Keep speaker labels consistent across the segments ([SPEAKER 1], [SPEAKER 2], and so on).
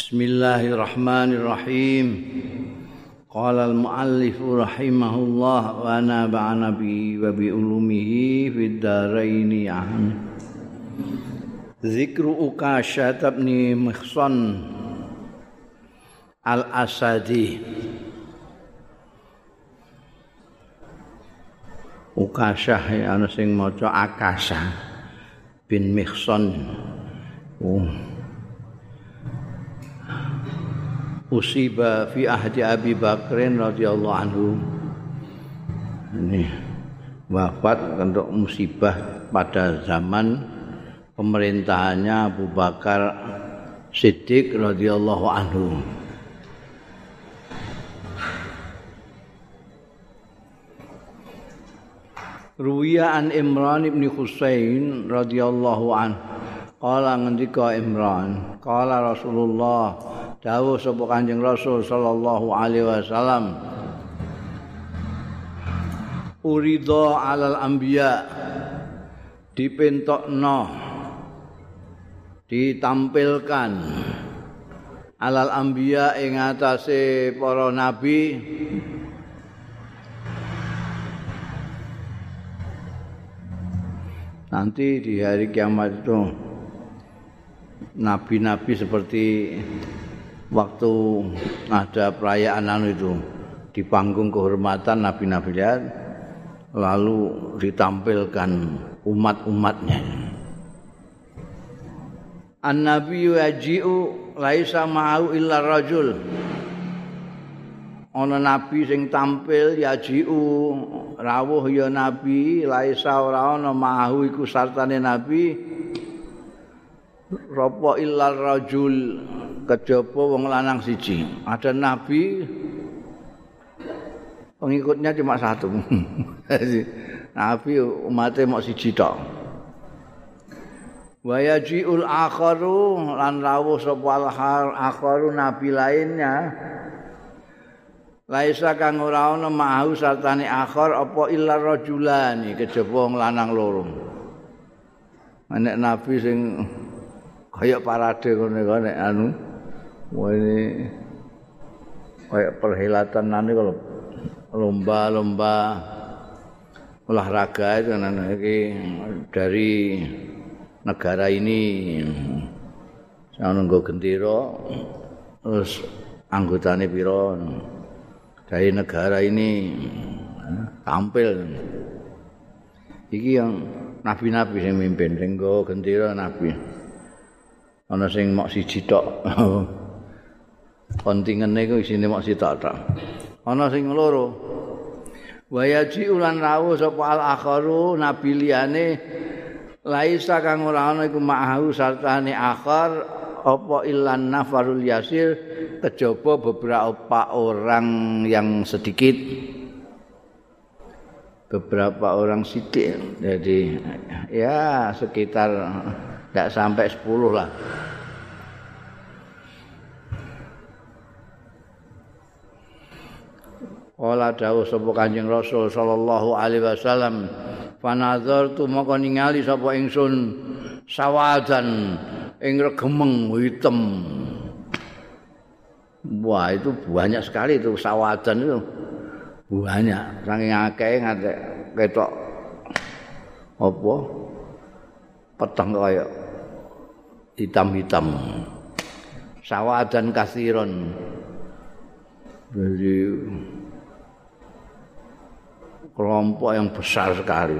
[SPEAKER 1] Bismillahirrahmanirrahim. Qala al-muallif rahimahullah wa naba'ana bi wa bi ulumihi fid dharain amin. Zikru Ukasha tabni Mihsan Al-Asadi Ukasha ya ana sing maca Akasha bin Mihsan. Oh. Usiba fi ahdi Abi Bakrin radhiyallahu anhu. Ini wafat untuk musibah pada zaman pemerintahannya Abu Bakar Siddiq radhiyallahu anhu. Ruwiya an Imran ibn Husain radhiyallahu anhu. Qala ngendika Imran, qala Rasulullah dawuh sapa Kanjeng Rasul sallallahu alaihi wasallam Urida alal anbiya dipentokno ditampilkan alal anbiya ing atase para nabi nanti di hari kiamat itu nabi-nabi seperti waktu ada perayaan anu itu di panggung kehormatan nabi-nabi lihat lalu ditampilkan umat-umatnya. An-nabi yaji'u laisa ma'u illa rajul. Ana nabi sing tampil yaji'u rawuh ya nabi laisa ora ana ma'u iku sartane nabi Ropo illal rajul kejaba wong lanang siji. Ada nabi pengikutnya cuma satu. nabi umatnya mau siji tok. Wa yaji'ul akharu lan rawuh sapa akharu nabi lainnya. Laisa kang ora ana mahu sartane akhar apa illa rajulani kejaba wong lanang loro. Nek nabi sing kaya parade ngene kene anu ini kaya perhelatan nanti kalau lomba-lomba olahraga itu nanti dari negara ini. Saya nunggu gendiro terus anggotanya piro dari negara ini tampil. Iki yang nabi-nabi yang mimpin tinggal gendiro nabi ana sing mok siji tok. Kontingene iku isine mok siji tok. Ana sing loro. Wayaji ulan rawuh sapa al akharu nabi liyane laisa kang ora ana iku ma'ahu sartane akhar apa illan nafarul yasir kejaba beberapa orang yang sedikit beberapa orang sidik jadi ya sekitar tidak sampai sepuluh lah. Kala dawuh sapa Kanjeng Rasul sallallahu alaihi wasallam, "Fanazartu maka ningali sapa ingsun sawadan ing regemeng hitam." Wah, itu banyak sekali itu sawadan itu. Banyak, saking akeh ngantek ketok apa? Peteng kaya hitam-hitam. Sawadan kasiron. Jadi kelompok yang besar sekali.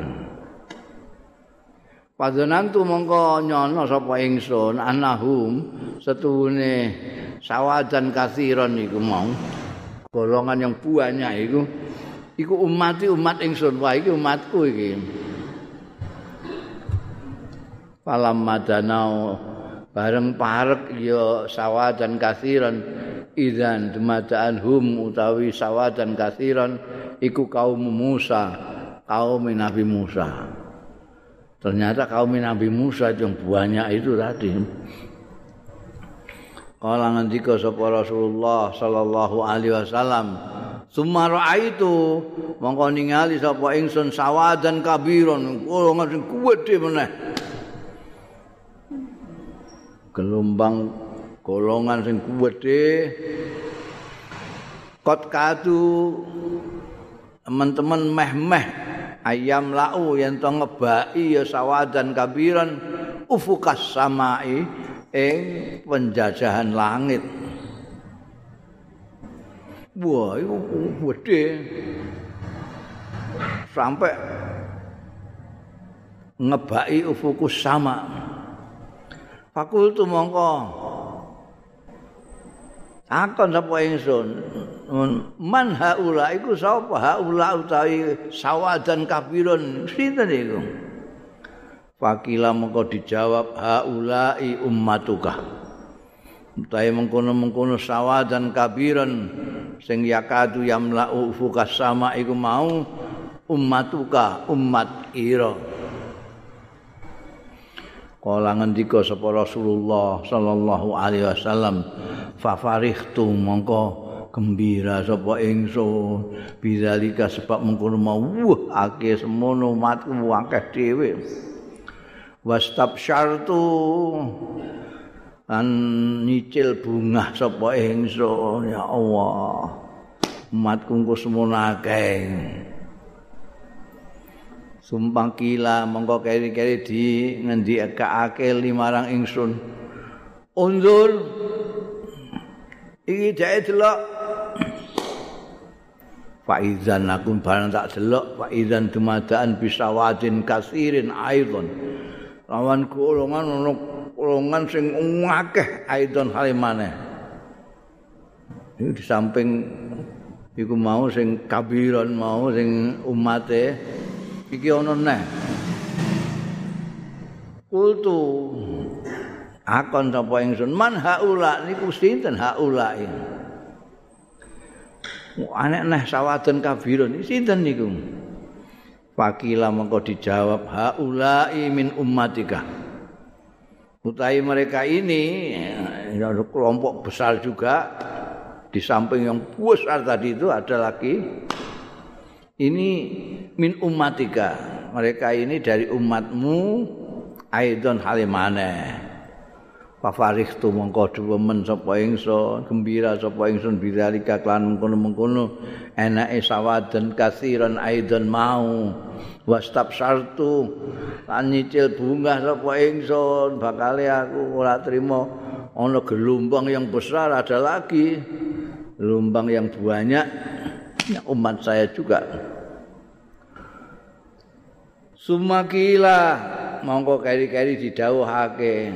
[SPEAKER 1] Padanan tu mongko nyono sapa ingsun anahum setuhune sawadan kasiron iku mau golongan yang banyak iku iku umat umat ingsun wae iki umatku iki. Falam madanau. Bareng parek ya sawadan kasiran idzan dumadaan hum utawi sawadan kasiran iku kaum Musa kaum Nabi Musa. Ternyata kaum Nabi Musa yang banyak itu tadi. Kala ngendika sapa Rasulullah sallallahu alaihi wasallam Summa ra'aitu mongko ningali sapa ingsun sawadan kabiron. Golongan sing kuwedhe meneh gelombang golongan sing gedhe kot kadu teman-teman meh-meh ayam lau yang to ngebai ya sawadan kabiran ufukas samai ing penjajahan langit. Wah itu gede sampai ngebai ufukus sama fakultu mongko Akon sapa ingsun? Man haula iku sapa? Haula utawi sawadan kabirun sinten iku? Fakila mengko dijawab haulai ummatuka utawi mengkono-mengkono sawadan kabiran sing yakadu yamlau ufukas sama iku mau ummatuka umat ira Kala ngendika sapa Rasulullah sallallahu alaihi wasallam fa farihtu mongko gembira sapa ingsun. Bidzalika sebab mengkono mau akeh semono umatku akeh dhewe. Wastabsyartu an nyicil bunga sapa ingsun. Ya Allah umatku engko semono akeh sumpang kila mongko keri-keri di ngendi akake limarang ingsun. Unzur. Iki dhek delok. Faizan aku barang tak delok. Faizan dumadaan bisa wadin kasirin aidon. Lawan golongan ono golongan sing akeh aidon halimane iki di samping iku mau sing kabiran mau sing umate iki ana neh. Kultu. Akon sapa ingsun? Man haula niku sinten haula ini anek neh sawaden kabirun sinten niku? Fakila mengko dijawab haula min ummatika. Utai mereka ini kelompok besar juga di samping yang besar tadi itu ada lagi ini min ummatika. Mereka ini dari umatmu aidon halimane Fafarih tu mongko dewemen sapa ingsun gembira sapa ingsun bidzalika klan mengkono-mengkono. Enake sawaden kasiran aidon mau. Sartu lan nyicil bunga sapa ingsun bakal aku ora trima. Ana gelombang yang besar ada lagi. Gelombang yang banyak umat saya juga Sumakila mongko keri-keri didhawuhake.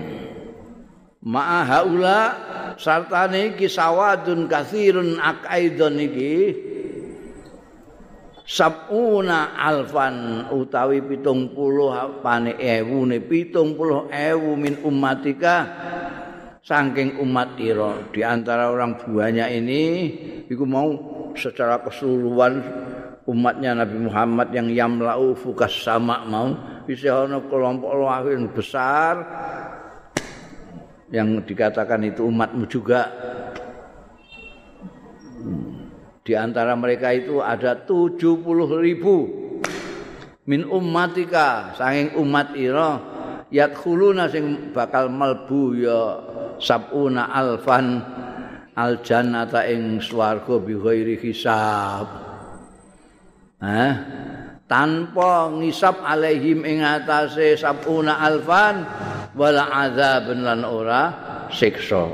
[SPEAKER 1] Ma'a haula sartane iki sawadun kathirun akaidon iki sabuna alfan utawi pitung puluh pane ewu ne pitung puluh ewu min umatika saking umat di antara orang banyak ini iku mau secara keseluruhan umatnya Nabi Muhammad yang yamlau fukas sama mau bisa ono kelompok lain besar yang dikatakan itu umatmu juga. Di antara mereka itu ada 70 ribu. Min ummatika sanging umat ira yadkhuluna sing bakal melbu ya sabuna alfan aljannata ing swarga bi ghairi hisab eh, tanpa ngisap alaihim ing atase sabuna alfan wala azabun lan ora siksa.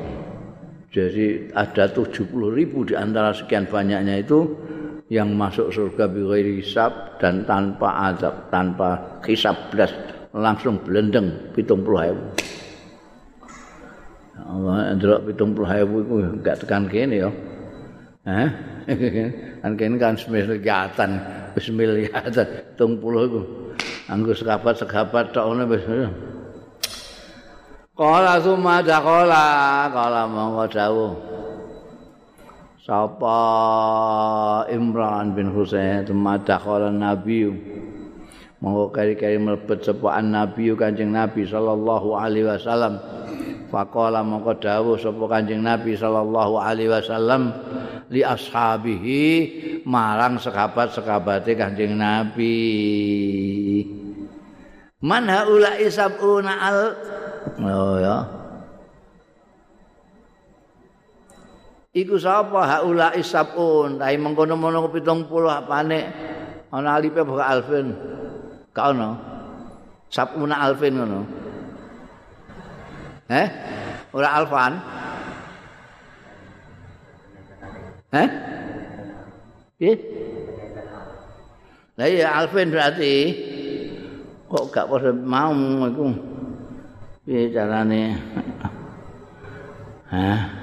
[SPEAKER 1] Jadi ada 70 ribu di antara sekian banyaknya itu yang masuk surga bi hisab dan tanpa azab tanpa hisab belas langsung belendeng 70 ribu Allah ndelok 70 ribu itu enggak tekan kene ya. Eh kan kene kan wis miliatan 30 iku. Anggo sekapat-sekapat tok ngono wis. Kala summa dakhala kala monggo dawuh. Sapa Imran bin Husain summa dakhala Nabi monggo kari-kari mlebet sapa Nabi Kanjeng Nabi sallallahu alaihi wasallam Faqala mongko dawuh sapa Kanjeng Nabi sallallahu alaihi wasallam li ashabihi marang sekabat-sekabate Kanjeng Nabi. Man haula isabuna al Oh ya. iku sapa haula isabun tai mengkono-mono 70 apane ana alipe buka alfin ka ono sabuna alfin ngono eh ora alfan eh Piye? Lah iya Alvin berarti kok gak pada mau iku. Piye carane? Hah?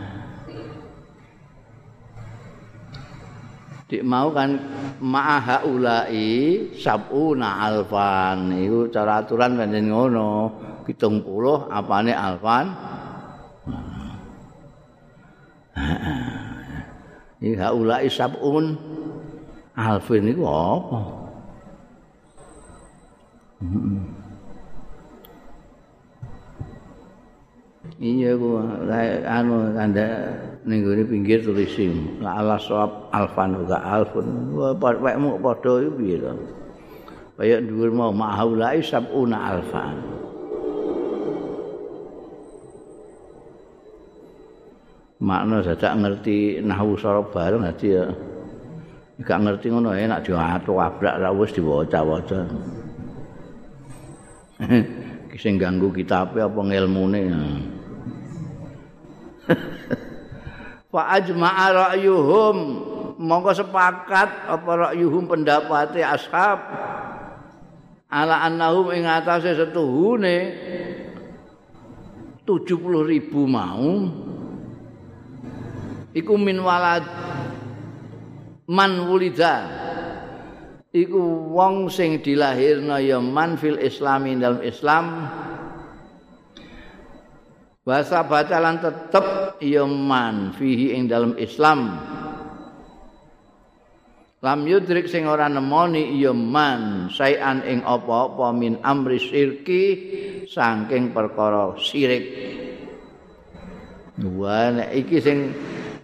[SPEAKER 1] Dik mau kan ma'aha ulai sabuna alfan. Iku cara aturan pancen ngono 70 apane alfan. Iki ulai sabun alfin iku apa? Iya ku anu tanda ning pinggir tulisim la ala sawab alfan wa alfun. Wekmu padha iku piye to? Kaya dhuwur mau mahaulai sabuna alfan. Makna dadak ngerti nahwu sarab bareng dadi ya gak ngerti ngono enak diatur abrak ra wis diwaca-waca. Sing ganggu kitabe apa ngelmune Fa ajma'a ra'yuhum. Mongko sepakat apa ra'yuhum pendapate ashab. Ala annahum ing atase setuhune 70 ribu mau. Iku min walad man wulida. Iku wong sing dilahirna ya man fil islami dalam islam Bahasa batalan tetep ya man fihi ing dalam Islam. Lam yudrik sing ora nemoni ya man sayan ing apa-apa min amri syirki saking perkara syirik. Wah nek iki sing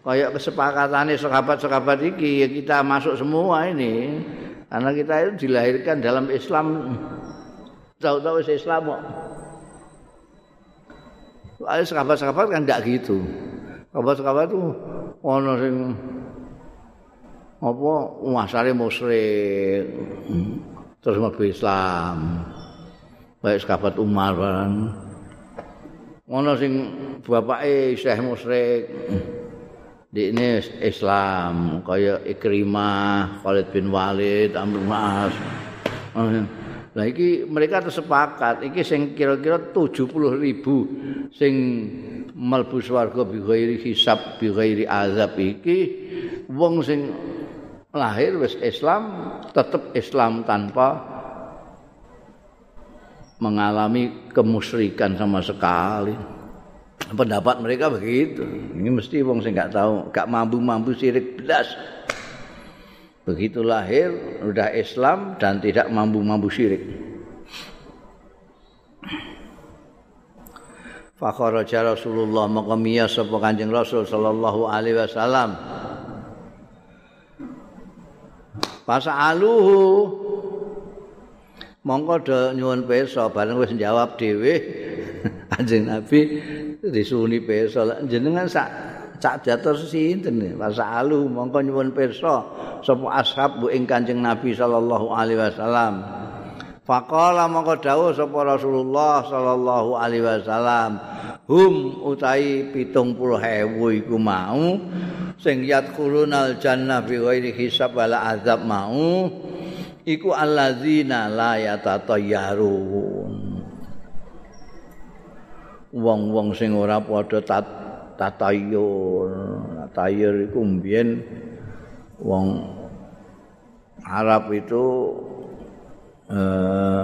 [SPEAKER 1] kaya kesepakatane sahabat-sahabat iki ya kita masuk semua ini. Karena kita itu dilahirkan dalam Islam. Tahu-tahu Islam kok. Soalnya sahabat-sahabat kan tidak gitu. Sahabat-sahabat itu ono sing apa masare musyrik terus mlebu Islam. Baik sahabat Umar barang. Ono sing bapake Syekh musyrik. Di Islam kaya Ikrimah, Khalid bin Walid, Amr Mas. Lah iki mereka tersepakat iki sing kira-kira 70 ribu sing mlebu swarga bi ghairi hisab bi ghairi azab iki wong sing lahir wis Islam tetap Islam tanpa mengalami kemusyrikan sama sekali. Pendapat mereka begitu. Ini mesti wong sing gak tahu, gak mampu-mampu sirik belas. Begitu lahir sudah Islam dan tidak mampu-mampu syirik. Fakharaja Rasulullah maka miyas sapa Kanjeng Rasul sallallahu alaihi wasallam. Pasa'aluhu mongko do nyuwun pirsa bareng wis jawab dhewe Kanjeng Nabi disuni pirsa jenengan sak cak diatur sinten Pasa'aluhu mongko nyuwun pirsa sapa ashab ing Kanjeng Nabi sallallahu alaihi wasallam. Faqala mongko dawuh sapa Rasulullah sallallahu alaihi wasallam, hum utai 70.000 iku mau sing yadkhulunal jannah bi ghairi hisab wala azab mau iku alladzina la yatatayyarun. Wong-wong sing ora padha tatayur, tatayur iku mbiyen wong Arab itu eh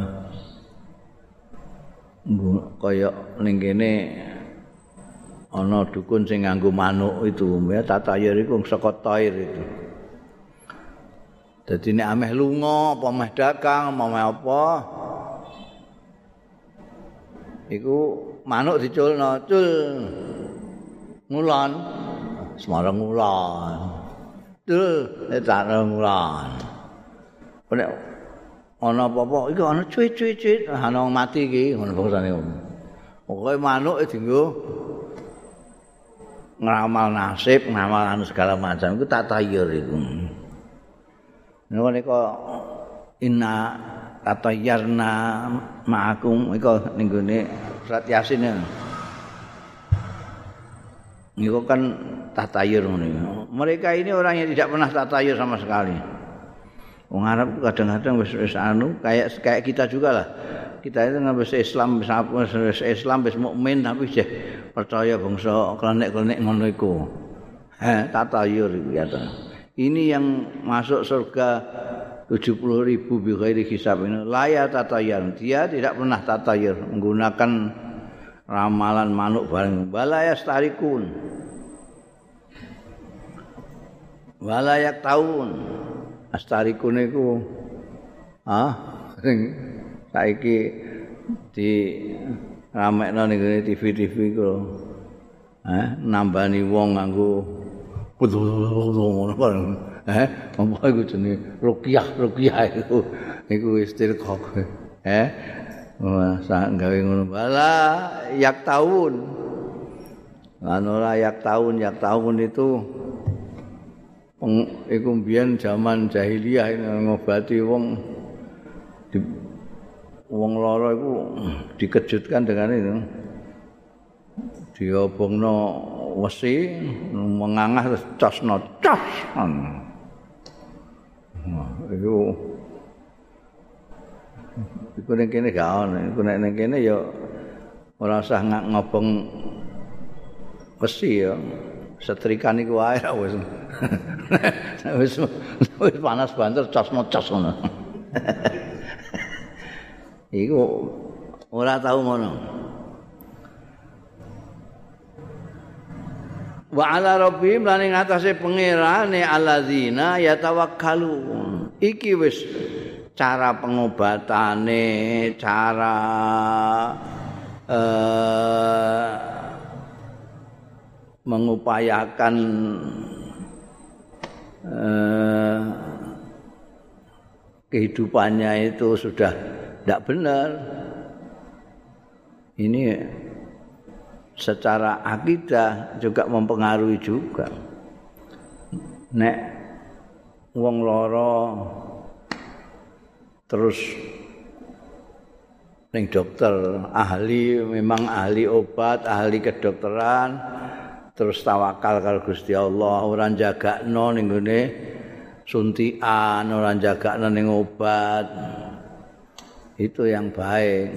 [SPEAKER 1] kaya ning kene ana dukun sing nganggo manuk itu. Ya tatayur iku saka tair itu. Dadi nek ameh lunga apa ameh dagang ameh apa iku manuk diculno cul ngulon semarang ngulon Dul, tak ngulan. Nek ana apa-apa iki ana cuit-cuit ana mati iki ngono bangsane. Pokoke manuk dienggo ngeramal nasib, ngeramal anu segala macam itu tatayur itu. Nek kok inna tatayarna ma'akum iku ning gone surat Yasin. Niku kan tatayur ngono. Mereka ini orang yang tidak pernah tatayur sama sekali. Wong Arab kadang-kadang wis wis anu kayak kayak kita juga lah. Kita itu nggak bisa Islam apa Islam bisa mukmin tapi sih percaya bangsa klenek-klenek ngono iku. Heh, tatayur itu ya. Ini yang masuk surga 70 ribu bi ghairi hisab ini layak tatayur. Dia tidak pernah tatayur menggunakan ramalan manuk bareng balaya starikun. Walayak tahun astarikun iku ah sing saiki di ramekno ning TV-TV iku eh nambani wong nganggo ngono bareng eh apa iku jenenge? Ruqyah ruqyah iku iku istirqaq eh Wah, sak gawe ngono. Bala yak tahun. Lan ora yak tahun, yak tahun itu iku mbiyen jaman jahiliyah ngobati wong di, wong lara iku dikejutkan dengan itu diobongno wesi mengangah terus casno cas iku. Iku ning kene gak ono. Iku nek ning kene ya ora usah ngobong wesi ya setrikan iku wae wis. Wis wis panas banter casno cas ngono iku ora tau ngono. Wa ala rabbihim lan ing atase pangerane alladzina yatawakkalun. Iki wis cara pengobatane cara eh mengupayakan eh, kehidupannya itu sudah tidak benar. Ini secara akidah juga mempengaruhi juga. Nek wong loro terus ning dokter ahli memang ahli obat, ahli kedokteran terus tawakal karo Gusti Allah ora jagakno ning gone suntikan ora jagakno ning obat. Itu yang baik.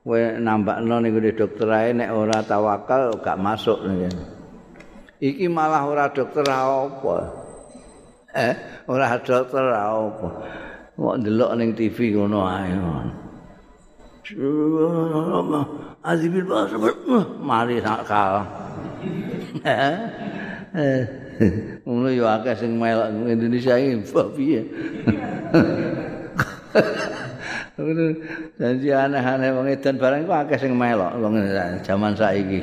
[SPEAKER 1] Kowe nambakno ning gone dokter ae nek ora tawakal gak masuk nih. iki malah ora dokter apa? Eh ora dokter apa? Mau ndelok ning TV ngono ae. Azibil bahasa mari sakal. Ngono yo akeh sing melok Indonesia iki piye. Ngono janji aneh-aneh wong edan barang kok akeh sing melok wong zaman saiki.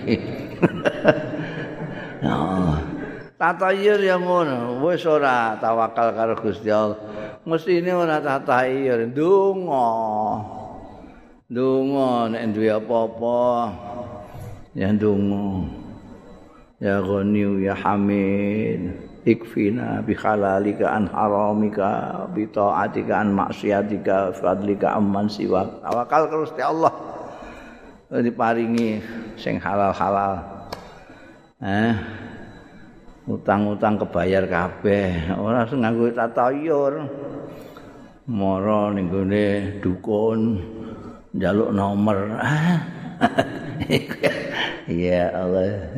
[SPEAKER 1] Tatayur ya ngono, wis ora tawakal karo Gusti Allah. Mesti ini ora tatayur, ndonga. Ndonga nek duwe apa-apa ya ndonga. Ya ghani ya hamid ikfina bi halalika an haramika bi taatika an maksiatika fadlika amman siwa tawakal terus ya Allah. Diparingi sing halal-halal. Eh utang-utang kebayar kabeh. Ora sing nganggo tatayur mara ning gone dukun njaluk nomor ya Allah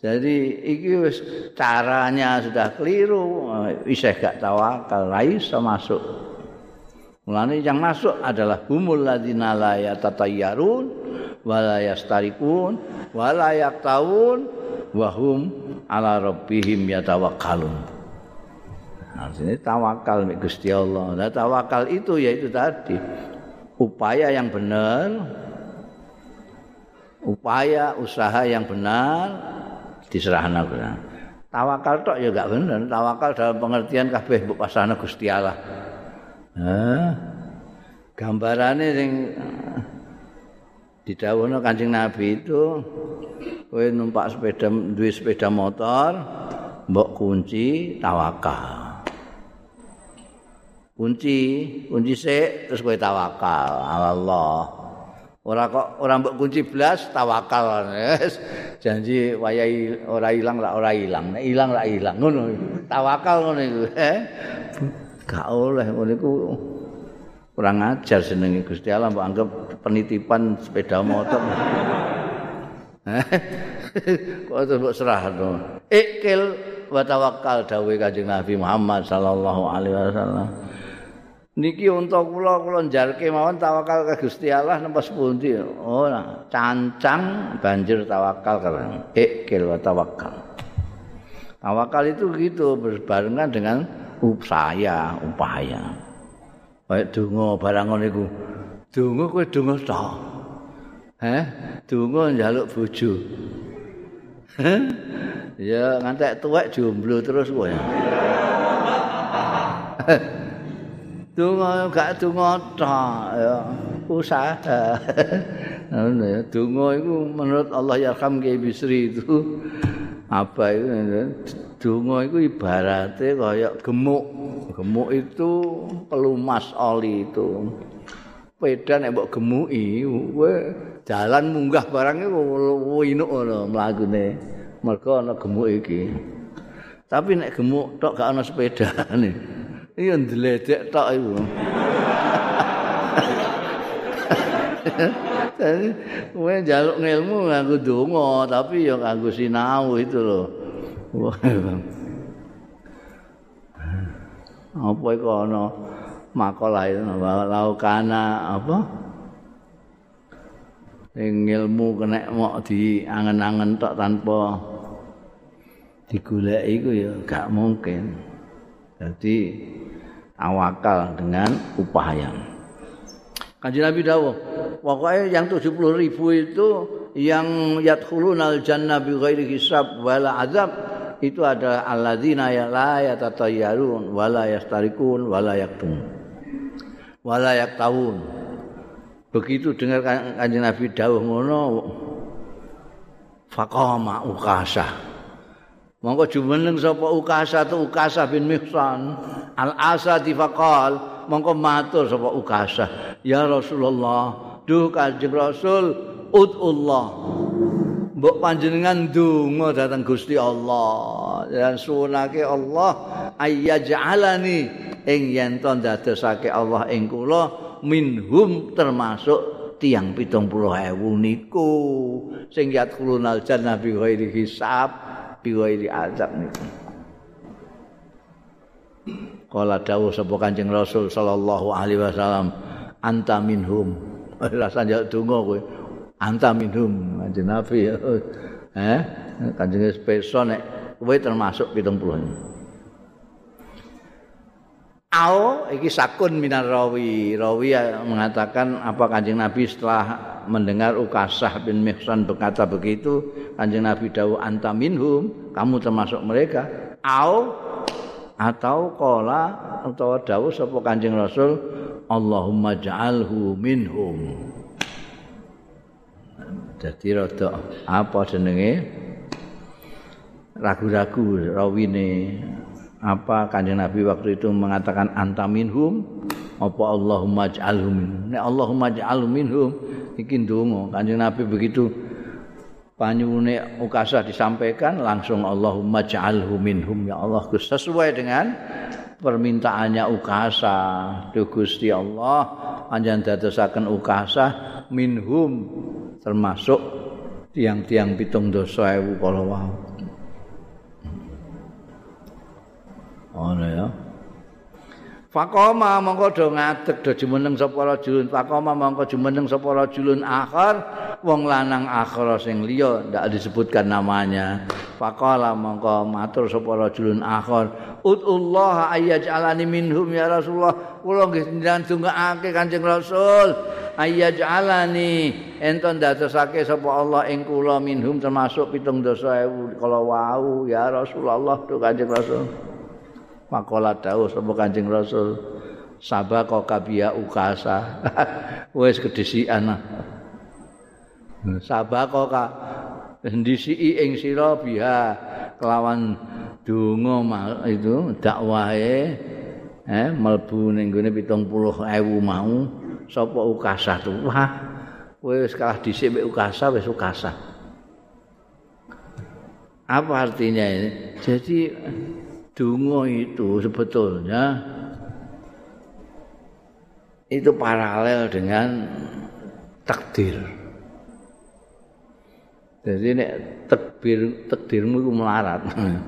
[SPEAKER 1] Jadi iki wis caranya sudah keliru, isih gak tawakal, ra iso masuk. Mulane yang masuk adalah humul ladzina la yatatayyarun wa la yastarikun wa la yaqtaun wa hum ala rabbihim yatawakkalun. Nah, sini tawakal mek Gusti Allah. Nah, tawakal itu yaitu tadi upaya yang benar, upaya usaha yang benar diserahna. Tawakal tok ya gak bener, tawakal dalam pengertian kabeh mbok pasane Gusti Allah. Hah? Gambarane sing didhawuhna Kanjeng Nabi itu kowe numpak sepeda duwe sepeda motor mbok kunci tawakal kunci kunci sik terus kowe tawakal Allah ora kok ora mbok kunci blas tawakal. Yes. janji wayahi ora ilang lah ora ilang. Nek ilang lah ilang. Ngono. Tawakal ngono iku. Eh? Gak oleh. Ngono iku kurang ajar senenge Gusti Allah mbok anggap penitipan sepeda motor. Kok mbok serahno ikil wa tawakkal dawuh Kanjeng Nabi Muhammad sallallahu alaihi wasallam niki untuk kula kula njalke mawon tawakal ke Gusti Allah napa pundi? Oh cancang banjir tawakal karena ikil wa tawakkal tawakal itu gitu berbarengan dengan upaya upaya. Kayak donga barang ngono iku. Donga kowe donga tok. Heh, donga njaluk bojo. ya ngantek tuwek jomblo terus kowe. Donga gak donga tok ya usaha. Ngono ya, donga iku menurut Allah yarham ke bisri itu apa itu donga iku ibarate kaya gemuk. Gemuk itu pelumas oli itu. Peda nek mbok gemuki, kowe jalan munggah barangnya winuk ngono mlakune. Mergo ana gemuk iki. Tapi nek gemuk tok gak ana sepedane. Iya ndledek tok iku. Kowe njaluk ngilmu nganggo donga, tapi ya nganggo sinau itu lho. Apa iku ana makalah itu laukana apa? ing ilmu kena mok diangen-angen tok tanpa digoleki iku ya gak mungkin. Jadi awakal dengan upaya. Kanjeng Nabi dawuh, pokoknya yang 70 ribu itu yang yadkhulunal jannah bi ghairi hisab wala azab itu adalah alladzina ya la yatatayyarun wala yastarikun wala yaktun wala yaktawun begitu dengar kanjeng Nabi dawuh ngono faqama ukasa monggo jumeneng sapa ukasa tu ukasa bin mihsan. Al asadi faqal monggo matur sapa ukasa. Ya Rasulullah duh kanjeng Rasul udullah. Mbok panjenengan donga dhateng Gusti Allah. Dan sunake Allah ayyaj'alani ing yen to ndadosake Allah ing kula minhum termasuk tiang pitung puluh ewu niku. Sing yadkhulunal jannah bi ghairi hisab bi ghairi azab niku. Kala dawuh sapa Kanjeng Rasul sallallahu alaihi wasallam anta minhum. Rasa njak donga kowe anta minhum. Kanjeng Nabi eh Kanjeng Speso nek kowe termasuk 70 Au iki sakun minar rawi. Rawi mengatakan apa Kanjeng Nabi setelah mendengar Ukasah bin Mihsan berkata begitu, Kanjeng Nabi dawu anta minhum, kamu termasuk mereka. Au atau kola atau dawu sapa Kanjeng Rasul, Allahumma ja'alhu minhum. Jadi rada apa jenenge? Ragu-ragu rawine apa kanjeng Nabi waktu itu mengatakan anta minhum apa Allahumma ij'alhum minhum? Nek Allahumma ij'alhum minhum iki ndonga. Kanjeng Nabi begitu panyune ukasah disampaikan langsung Allahumma ij'alhum minhum. Ya Allah sesuai dengan permintaannya ukasah Duh Gusti Allah panjang dadosaken ukasah minhum termasuk tiang-tiang pitung dosa ewu kalau wow. Ngono ya. Fakoma mongko do ngadeg do jumeneng sapa rajulun Fakoma mongko jumeneng sapa rajulun akhir wong lanang akhir sing liya ndak disebutkan namanya. Fakola mongko matur sapa rajulun akhir. Udullah ayyaj'alani minhum ya Rasulullah. Kula nggih ndongaake Kanjeng Rasul. Ayyaj'alani enten dadosake sapa Allah ing kula minhum termasuk 70000 kalau wau ya Rasulullah to Kanjeng Rasul Makola dawuh sapa Kanjeng Rasul sabaka kabia ukasa. Wis kedisian. Sabaka ka ndisi ing sira biha kelawan donga itu dakwahe eh mlebu ning gone 70.000 mau sapa ukasah tuh wah kowe wis kalah dhisik mek ukasah wis ukasah apa artinya ini jadi donga itu sebetulnya itu paralel dengan takdir jadi nek takdir takdirmu itu melarat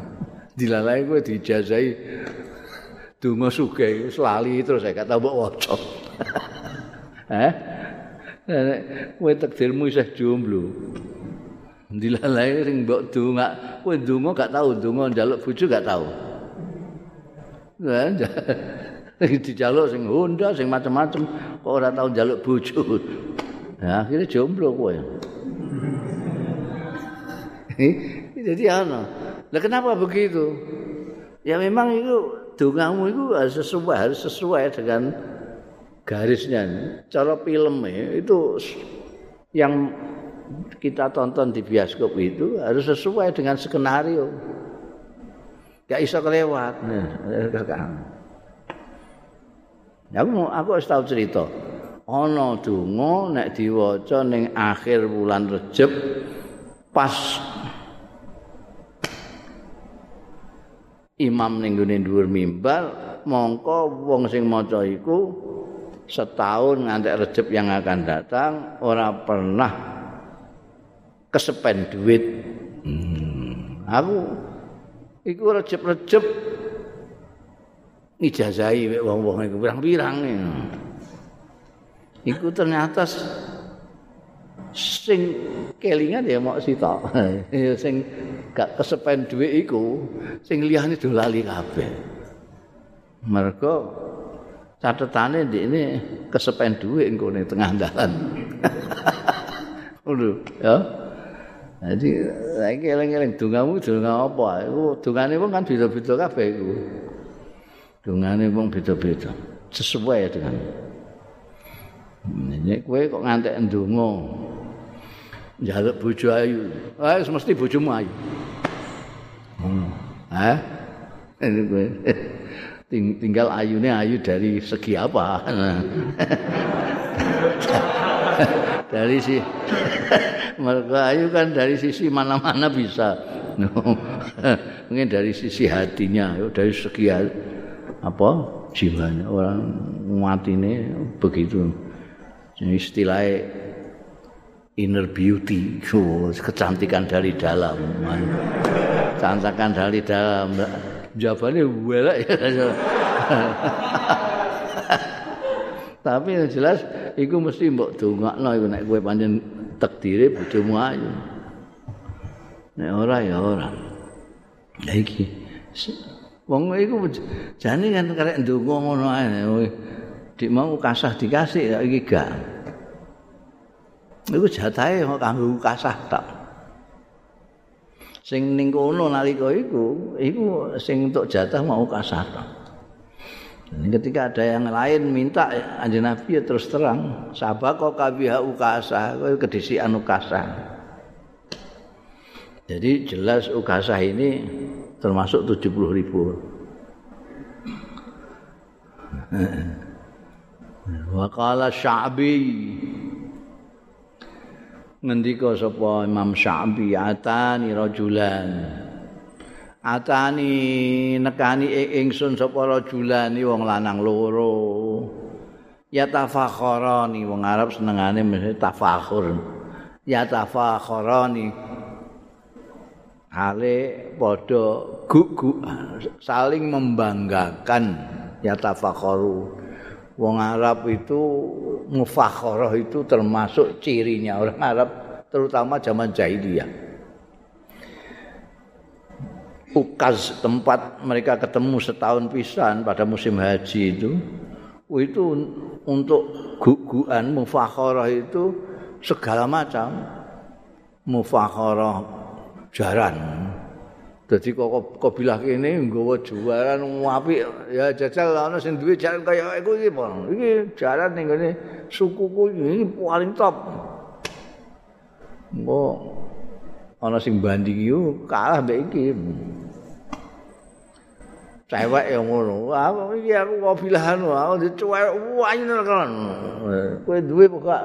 [SPEAKER 1] dilalai gue dijazai donga sugih wis lali terus saya kata mbok waca. Eh? Nek kowe takdirmu isih jomblo. Dilalae sing mbok donga, kowe donga gak tau donga njaluk bojo gak tau. Dijaluk sing Honda sing macam-macam kok ora tau njaluk bojo. Nah, akhirnya jomblo kowe. Jadi ana. Lah kenapa begitu? Ya memang itu dongamu itu harus sesuai harus sesuai dengan garisnya. Cara film itu yang kita tonton di bioskop itu harus sesuai dengan skenario. Gak iso kelewat. Ya, aku aku harus tahu cerita. Ana donga nek diwaca ning akhir bulan Rejab pas imam ning gone dhuwur mimbar mongko wong sing maca iku setahun ngantek rejeb yang akan datang ora pernah kesepen duit hmm. aku iku rejeb-rejeb ijazahi wong-wong iku pirang-pirang iku ternyata sing kelingan ya mok sita sing gak kesepen dhuwit iku sing liyane do lali kabeh. Mergo catetane ndekne kesepen dhuwit engko ning tengah dalan. Ngono ya jadi saiki eling-eling dongamu donga apa iku dongane wong kan beda-beda kabeh iku dongane wong beda-beda sesuai dengan Nek kowe kok ngantek ndonga njaluk bojo ayu. Ah mesti bojomu ayu. Hmm. Hah? tinggal ayune ayu dari segi apa? dari si mereka ayu kan dari sisi mana-mana bisa. Mungkin dari sisi hatinya, dari segi apa jiwanya orang mati ini begitu. Istilahnya inner beauty, kecantikan dari dalam. Kecantikan dari dalam. Jawabannya welek ya. Tapi yang jelas iku mesti mbok dongakno iku nek kowe pancen takdire bojomu ayu. Nek ora ya ora. Ya iki. Wong iku jane kan karek ndonga ngono ae. Dik mau kasah dikasih ya iki gak. iku jatahe kok kanggo kasah tok. Sing ning kono nalika iku, iku sing untuk jatah mau kasah tok. Ketika ada yang lain minta anjing Nabi ya terus terang, sabako kabiha ukasa, kowe kedisian ukasa. Jadi jelas ukasa ini termasuk 70 ribu. Wakala Sya'bi ngendika sapa Imam Syafi'i atani rajulan atani nekani ingsun sapa rajulan wong lanang loro. Ya tafakharani wong Arab senengane mesti tafakhur. Ya tafakharani. Ale padha gugu saling membanggakan. Ya tafakharu. Wong Arab itu mufakharah itu termasuk cirinya orang Arab terutama zaman jahiliyah. Ukaz tempat mereka ketemu setahun pisan pada musim haji itu itu untuk guguan mufakharah itu segala macam mufakharah jaran Dadi kok kabilah kene nggawa juaran apik ya jajal ana sing duwe jalan kaya iku iki, Pak. Iki jalan ning ngene sukuku ini paling top. Mbok ana sing banding yo kalah mbek iki. Cewek yang ngono. Wah, iki aku wabilahan wae dicuwek wanyune kan. Kowe duwe pokok.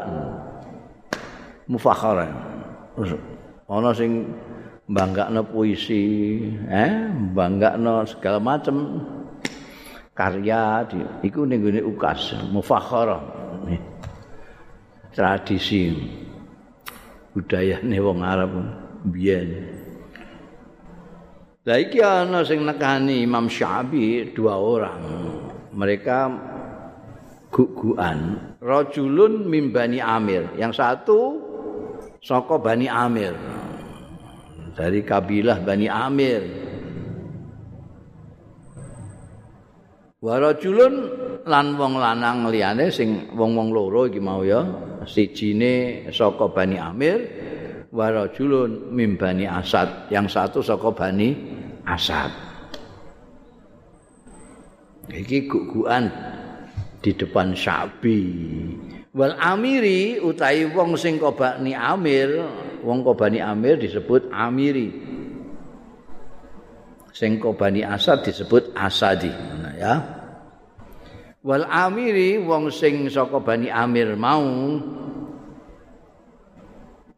[SPEAKER 1] Mufakhara. Ana sing banggakno puisi, eh, banggakno segala macam karya di, iku ning gone ukas mufakhara. Tradisi budayane wong Arab biyen. Lah iki ana sing nekani Imam Syafi'i dua orang. Mereka guguan. Rajulun mim Bani Amir. Yang satu saka Bani Amir. Dari kabilah Bani Amir. Wa rajulun lan wong lanang liyane sing wong-wong loro iki mau ya. Sijine saka Bani Amir, wa rajulun mim Bani Asad. Yang satu saka Bani Asad. Iki guguan di depan Syabi. Wal Amiri utawi wong sing kobani Amir, wong kobani Amir disebut Amiri. Sing kobani Asad disebut Asadi. Nah, ya. Wal Amiri wong sing saka Bani Amir mau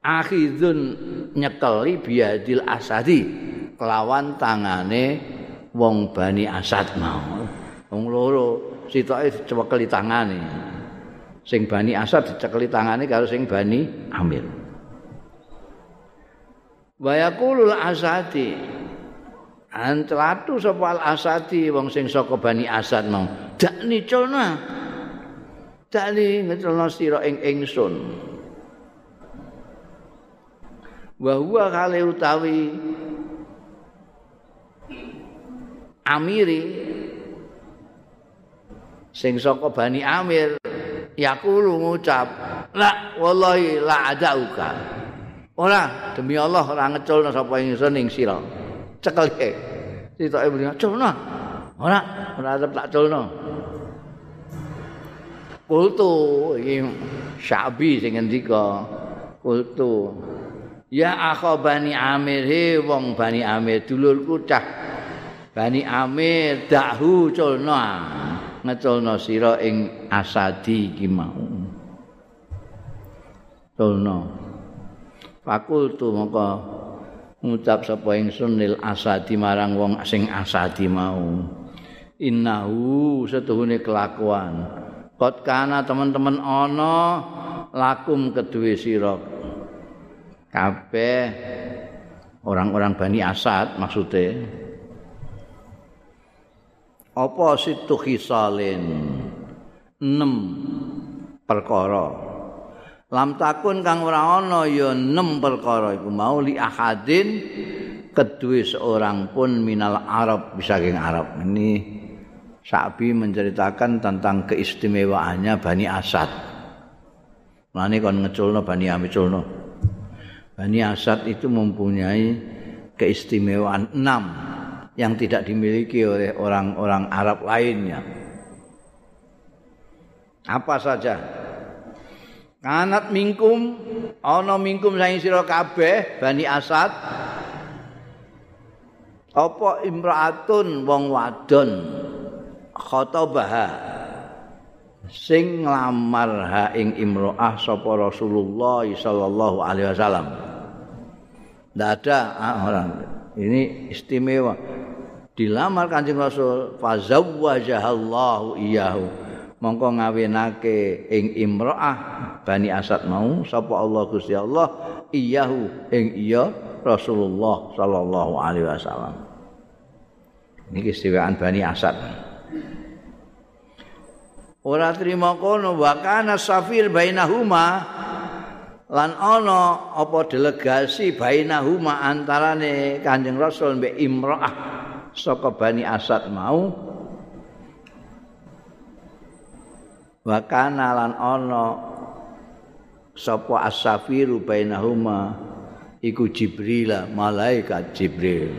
[SPEAKER 1] akhidun nyekeli biadil Asadi kelawan tangane wong Bani Asad mau. Wong loro sitoke dicekeli tangane. Sing Bani Asad dicekeli tangane karo sing Bani Amir. Wa yaqulul asadi Antlatu sapa al asadi wong sing saka Bani Asad mau. Dak niculna. Dak ni ngeculna sira ing ingsun. Wa huwa kale utawi Amiri. Sing saka Bani Amir yaqulu ngucap la wallahi la adauka. Ora demi Allah ora ngeculna sapa ingsun ing sira. Cekelke sitoke muni culna ora ora arep tak culna. Kultu iki syabi sing ngendika kultu ya akha Bani Amir he wong Bani Amir dulurku cah Bani Amir dahu culna ngeculna sira ing asadi iki mau. Culna. Fakultu maka ngucap sapa ingsun lil asadi marang wong sing asadi mau. Innahu setuhune kelakuan. Kot kana teman-teman ana lakum kedue sira. Kabeh. Orang-orang Bani Asad maksudnya. Apa situ khisalin enam perkara. Lam takun kang ora ana ya enam perkara iku mau li ahadin kedue seorang pun minal Arab bisa geng Arab. Ini Sa'bi menceritakan tentang keistimewaannya Bani Asad. Mane kon ngeculno Bani Amiculno. Bani Asad itu mempunyai keistimewaan enam yang tidak dimiliki oleh orang-orang Arab lainnya. Apa saja? Kanat mingkum, ana mingkum saing sira kabeh Bani Asad. Apa imraatun wong wadon khotobaha sing nglamar ha ing imroah sapa Rasulullah sallallahu alaihi wasallam. Tidak ada. Ah, orang. Ini istimewa. dilamar Kanjeng Rasul fazawwajahallahu iyahu mongko ngawinake ing imroah Bani Asad mau sapa Allah Gusti Allah iyahu ing iya Rasulullah sallallahu alaihi wasallam. Niki istiwaan Bani Asad. Ora trima kono wa kana safir bainahuma lan ana apa delegasi bainahuma antarane Kanjeng Rasul mbek imroah saka Bani Asad mau? Wa kana lan ana sapa as-safiru bainahuma iku Jibril malaikat Jibril.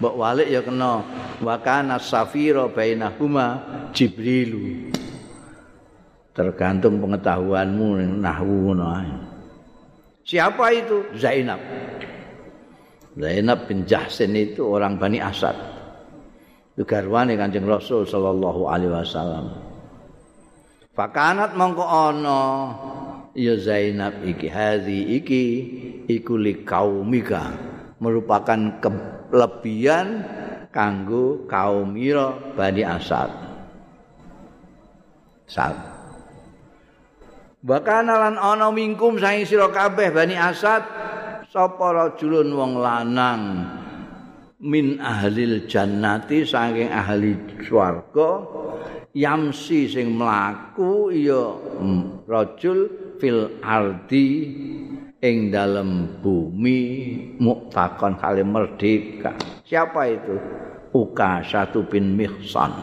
[SPEAKER 1] Mbok walik ya kena wa kana as-safiru bainahuma Jibril tergantung pengetahuanmu nahwu ngono Siapa itu? Zainab. Zainab bin Jahsin itu orang Bani Asad. Itu garwane Kanjeng Rasul sallallahu alaihi wasallam. Fakanat mongko ana ya Zainab iki hadhi iki iku li kaumika merupakan kelebihan kanggo kaum ira Bani Asad. Sat. Bahkan lan ana mingkum saing sira kabeh Bani Asad sapa rajulun wong lanang min ahlil jannati saking ahli swarga yamsi sing mlaku ya rajul fil ardi ing dalam bumi muktakon kali merdeka. Siapa itu? Uka satu bin mihsan.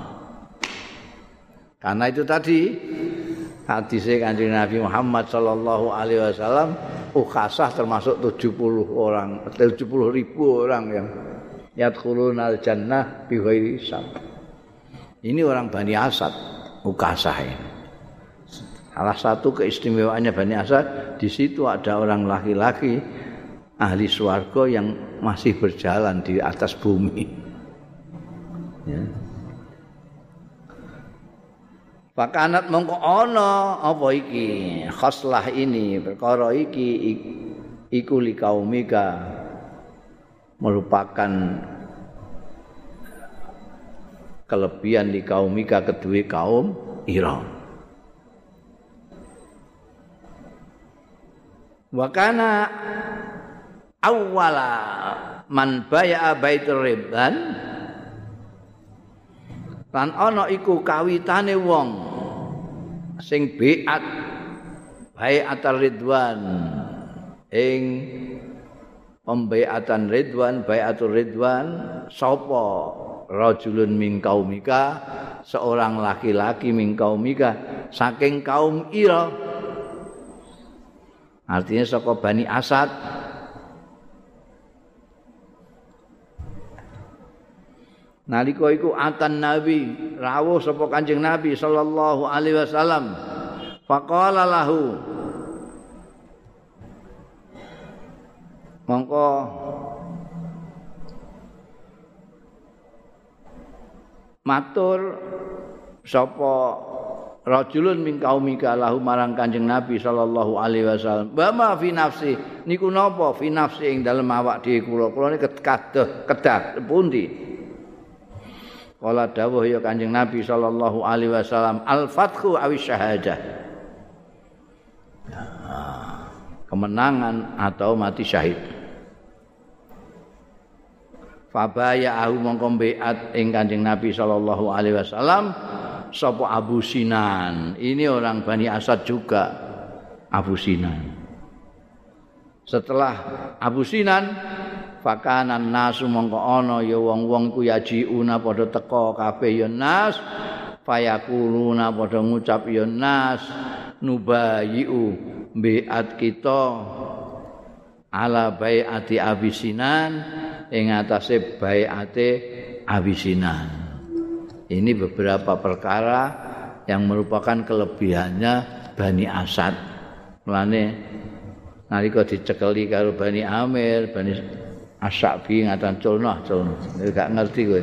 [SPEAKER 1] Karena itu tadi hadisnya kanjeng Nabi Muhammad Sallallahu Alaihi Wasallam Ukasah termasuk 70 orang, 70 ribu orang yang yadkhulun al jannah bi ghairi Ini orang Bani Asad, Ukasah ini. Salah satu keistimewaannya Bani Asad, di situ ada orang laki-laki ahli swarga yang masih berjalan di atas bumi. Ya. Pakanat mongko ana apa iki? Khoslah ini perkara iki iku li kaumika merupakan kelebihan di kaumika kedua kaum Iran. Wakana awala man baya baitur ribban lan ana iku kawitane wong sing biat baiatul ridwan. Ing pembeatan ridwan baiatul ridwan sapa rajulun min kaumika seorang laki-laki min kaumika saking kaum ira. Artinya saka bani asad nalika iku atan nabi rawuh sapa kanjeng nabi sallallahu alaihi wasallam. Faqala lahu mongko. Matur sapa rajulun min kaumika lahu marang kanjeng nabi sallallahu alaihi wasallam. Bama fi nafsi? Niku napa? Fi nafsi ing dalem awak dhewe kula. Kula kedah kedah pundi Kala dawuh ya Kanjeng Nabi sallallahu alaihi wasallam al-fathu awi syahadah. kemenangan atau mati syahid. Fabaya ahu mongko beat ing Kanjeng Nabi sallallahu alaihi wasallam sapa Abu Sinan. Ini orang Bani Asad juga Abu Sinan. Setelah Abu Sinan fakanan nasu mongko ana ya wong-wong ku yajiuna padha teka kabeh ya nas. Fayakuluna padha ngucap ya nas. Nubayiu biat kita ala baiati abisinan ing atase baiate abisinan. Ini beberapa perkara yang merupakan kelebihannya Bani Asad. Mulane nalika dicekeli karo Bani Amir Bani Asyabi ngatan culnah culnah. Gak ngerti kowe.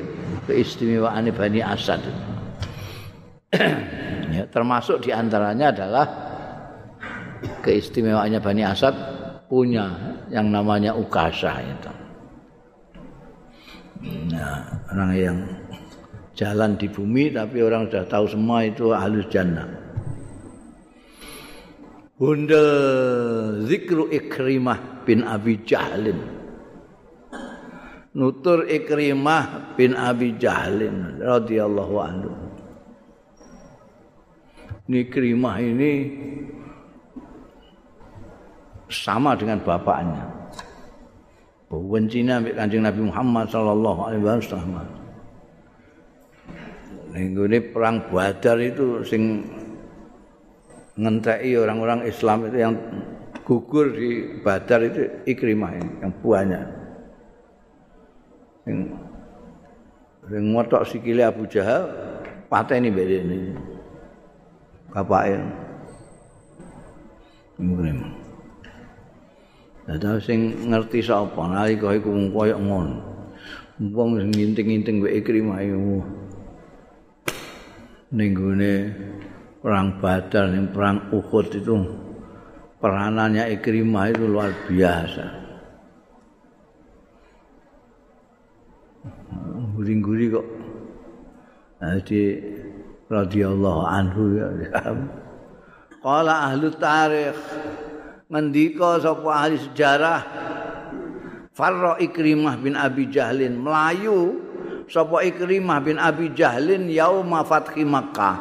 [SPEAKER 1] Keistimewaane Bani Asad. ya, termasuk di antaranya adalah keistimewaannya Bani Asad punya yang namanya Ukasha itu. Nah, orang yang jalan di bumi tapi orang sudah tahu semua itu halus jannah. Bunda zikru Ikrimah bin Abi Jahlin. Nutur Ikrimah bin Abi Jahlin radhiyallahu anhu. Ikrimah ini sama dengan bapaknya. Bencinya ambil kancing Nabi Muhammad sallallahu alaihi wasallam. Ini perang Badar itu sing ngenteki orang-orang Islam itu yang gugur di Badar itu Ikrimah ini, yang buahnya. Sing sing ngotok sikile Abu Jahal pateni mbek dene bapake mungkin Dadi sing ngerti sapa nalika iku koyo ngono. Wong sing nginting-nginting wae Ikrimah iku. Ning perang Badar, ning perang Uhud itu peranannya Ikrimah itu luar biasa. Guring-guri kok. Jadi radhiyallahu anhu ya. Qala ahli tarikh ngendika sapa ahli sejarah? Farra Ikrimah bin Abi Jahlin. Melayu sapa Ikrimah bin Abi Jahlin yauma fathi Makkah.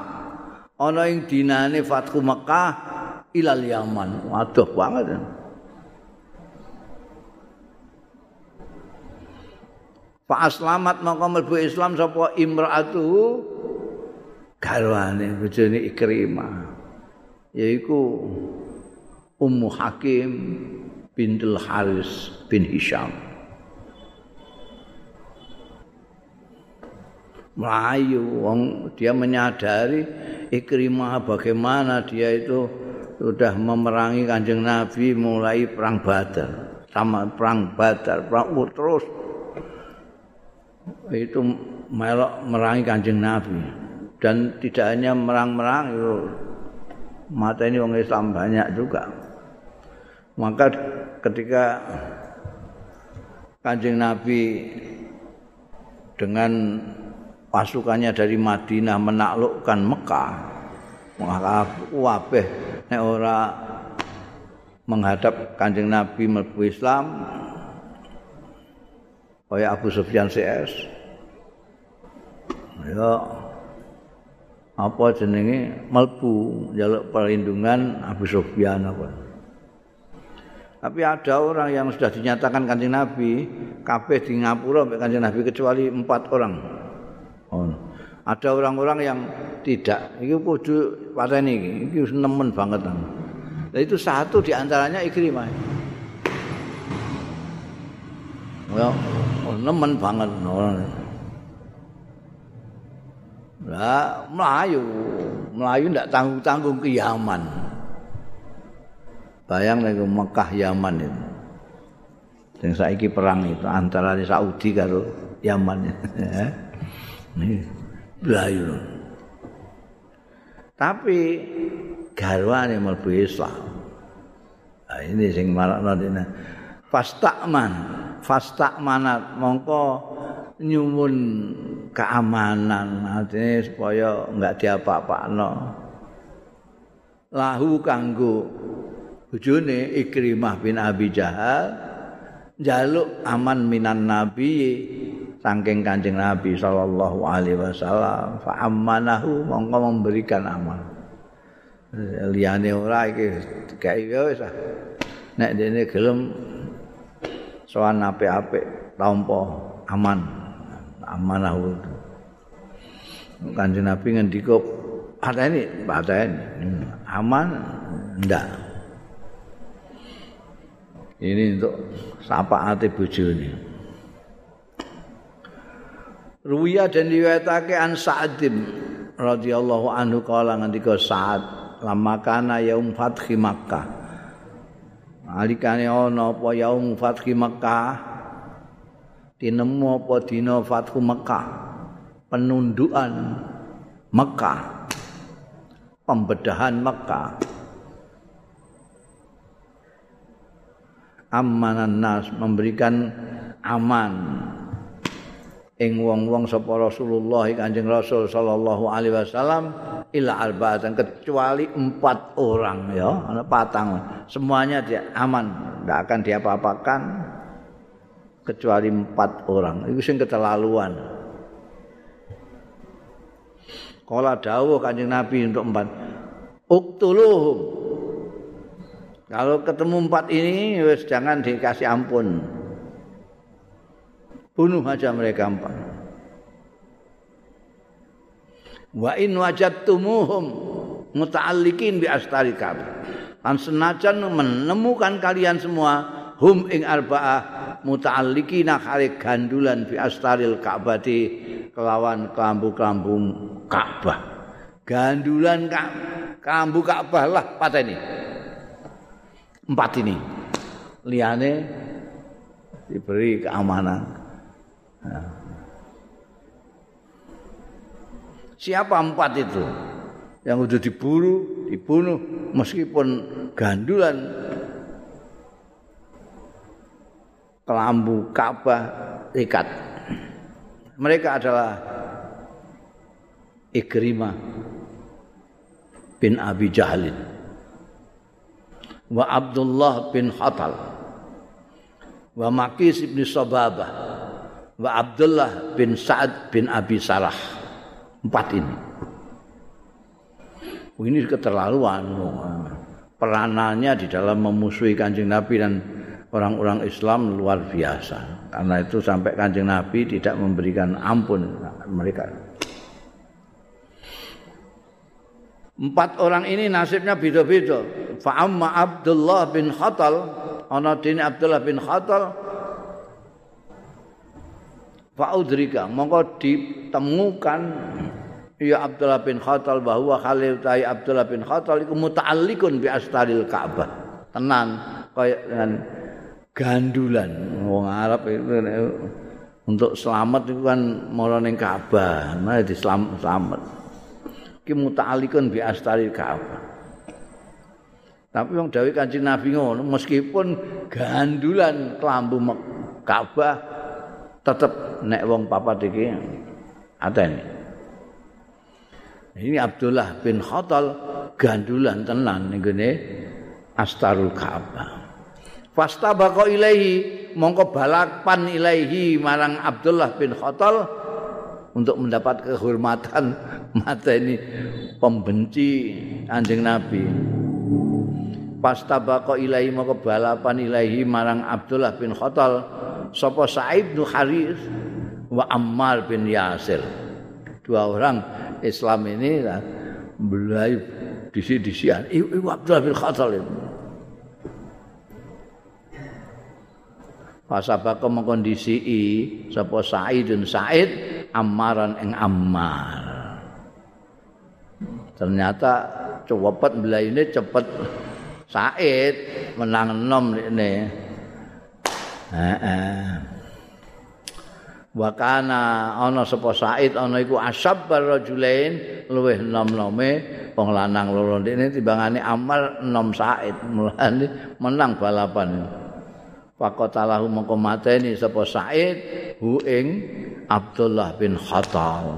[SPEAKER 1] Ana ing dinane fathu Makkah ilal Yaman. Waduh banget Pak Aslamat mongko mlebu Islam sapa imraatu garwane bojone Ikrimah. Yaiku Ummu Hakim bintul Haris bin Hisham. Melayu, wong dia menyadari Ikrimah bagaimana dia itu sudah memerangi kanjeng Nabi mulai perang Badar, sama perang Badar, perang terus itu melok merangi kanjeng Nabi dan tidak hanya merang-merang itu mata ini orang Islam banyak juga. Maka ketika Kanjeng Nabi dengan pasukannya dari Madinah menaklukkan Mekah, maka wabeh ora menghadap Kanjeng Nabi mlebu Islam kaya Abu Sufyan CS. Ya apa jenenge melbu njaluk perlindungan Abu Sufyan apa. Tapi ada orang yang sudah dinyatakan kanjeng Nabi, kabeh di Ngapura sampai kanjeng Nabi kecuali empat orang. Oh. Ada orang-orang yang tidak. Ini kudu pada ini, ini nemen banget. Dan itu satu di antaranya Ikrimah. Oh, nemen banget. Lah, Melayu. Melayu tidak tanggung-tanggung ke Yaman. Bayang lagi Mekah Yaman itu. Yang saiki perang itu antara Saudi karo Yaman ya. Ini belayu. Tapi garwane mlebu Islam. Nah, ini sing marakno dene. Fastakman, fastakmanat mongko nyuwun keamanan artinya supaya enggak diapa-apakno. Lahu kanggo bojone Ikrimah bin Abi Jahal jaluk aman minan nabi saking Kanjeng Nabi sallallahu alaihi wasallam fa amanahu mongko memberikan aman liyane ora iki gawe wis ah. nek dene gelem sowan apik-apik tampa aman. Amanahu Kanjeng Nabi ngendika pateni pateni. Aman? Ndak. Ini untuk sapa bojone. Ruya dan riwayatake an Sa'dim radhiyallahu anhu kala ngendika Sa'ad lama kana yaum fathi Makkah alikane ana apa yaum fathi Makkah tinemu apa dina fathu Makkah penundukan Makkah pembedahan Makkah amanan nas memberikan aman ing wong-wong sapa Rasulullah Kanjeng Rasul sallallahu alaihi wasallam ila arba'atan kecuali empat orang ya. Ana patang. Semuanya dia aman tidak akan diapa-apakan kecuali empat orang. Itu sing keterlaluan. Kala dawuh Kanjeng Nabi untuk empat uktuluhum. Kalau ketemu empat ini, wes jangan dikasih ampun. Bunuh aja mereka empat. Wa in wajadtumuhum muta'alliqin bi astari Ka'bah. Lan senajan menemukan kalian semua hum ing arba'ah muta'alliqina khari gandulan bi astaril Ka'bah di kelawan kelambu-kelambu Ka'bah. Gandulan kelambu Ka'bah lah pateni. empat ini liyane diberi keamanan. Siapa empat itu yang sudah diburu, dibunuh meskipun gandulan kelambu Ka'bah ikat. Mereka adalah Ikrimah bin Abi Jahlin wa Abdullah bin Hatal wa Maqis bin Sababah wa Abdullah bin Sa'ad bin Abi Sarah empat ini ini keterlaluan peranannya di dalam memusuhi kanjeng Nabi dan orang-orang Islam luar biasa. Karena itu sampai kanjeng Nabi tidak memberikan ampun mereka. Empat orang ini nasibnya beda-beda. Fa'amma Abdullah bin Khatal, ana dini Abdullah bin Khatal, fa'udrika, mongko ditemukan ya Abdullah bin Khatal bahwa Khalil Ta'i Abdullah bin Khatal itu muta'allikun bi astaril Ka'bah. Tenan kayak dengan gandulan wong Arab itu untuk selamat itu kan mara ning Ka'bah, nah di selamat. selamat. Ki muta'alikun bi astari Ka'bah. Tapi wong dawuh Kanjeng Nabi ngono meskipun gandulan kelambu Ka'bah tetep nek wong papat iki atene. Ini Abdullah bin Khattal gandulan tenan ning Astarul Ka'bah. fastabaqa ilaihi mongko balapan ilaihi marang Abdullah bin Khattal untuk mendapat kehormatan mata ini pembenci anjing Nabi fastabaqa ilaihi mongko balapan ilaihi marang Abdullah bin Khattal sapa Sa'id bin Haris wa Ammar bin Yasir dua orang Islam ini belayu disi-disian ibu Abdullah bin Khattal itu Fasabaka mengkondisi sapa Sa'idun Sa'id Ammaran ing Ammar. Ternyata cepet ini cepet Sa'id menang enom ini. Wa kana ana sapa Sa'id ana iku asab rajulain luweh enom-enome wong lanang loro ini timbangane Ammar enom Sa'id mulane menang balapan ini. Fakotalahu mongko mateni sapa Said hu ing Abdullah bin Khattab.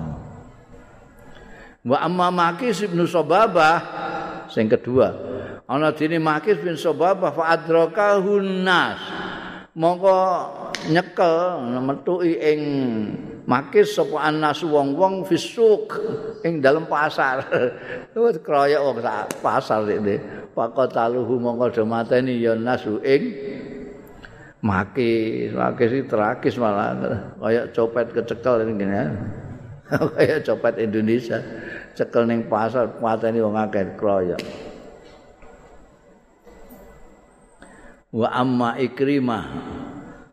[SPEAKER 1] Wa amma Makis bin Sababah sing kedua. Ana dene Makis bin Sababah fa adrakahu nas. Mongko nyekel metuki ing Makis sapa anas wong-wong fisuk ing dalam pasar. Wis kroyok wong pasar iki. Fakotaluhu mongko do mateni ya nasu ing makis. Makis itu tragis malah. Kayak copet kecekel ini gini ya kayak copet Indonesia. Cekel ning pasar pateni wong akeh kroyok wa amma ikrimah.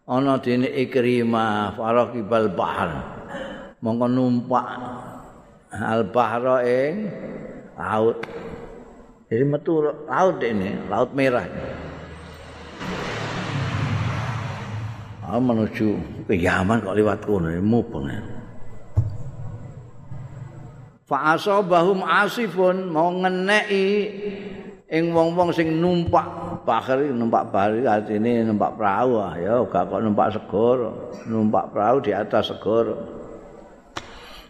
[SPEAKER 1] Ana dene ikrimah faraqibal bahr. Mongko numpak al bahra ing laut. Jadi metu laut ini laut merah. Ah, menuju ke Yaman kok lewat kono mubeng. Fa asabahum asifun mau ngeneki ing wong-wong sing numpak bahar numpak bari artine numpak perahu ah ya gak kok numpak segoro numpak perahu di atas segoro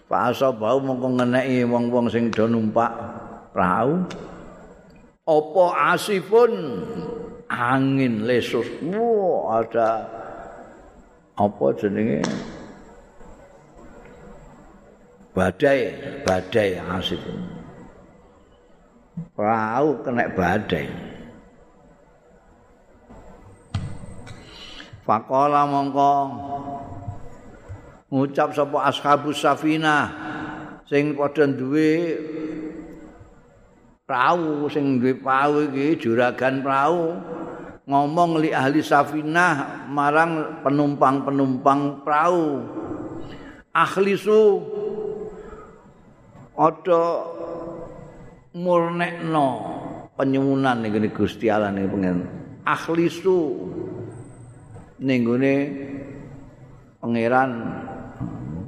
[SPEAKER 1] Fa asabahum mongko ngeneki wong-wong sing do numpak perahu. Apa asifun? Angin lesus. Wow, ada apa jenenge? Badai badai asif perahu kena badai. Fakola mongko. Ngucap sapa ashabus safinah sing padha duwe perahu sing duwe perahu iki juragan perahu ngomong li ahli safinah marang penumpang-penumpang perahu akhlisu ada murnekno penyuwunan ning Gusti Allah ning pengen. Akhlisu ning gone pangeran.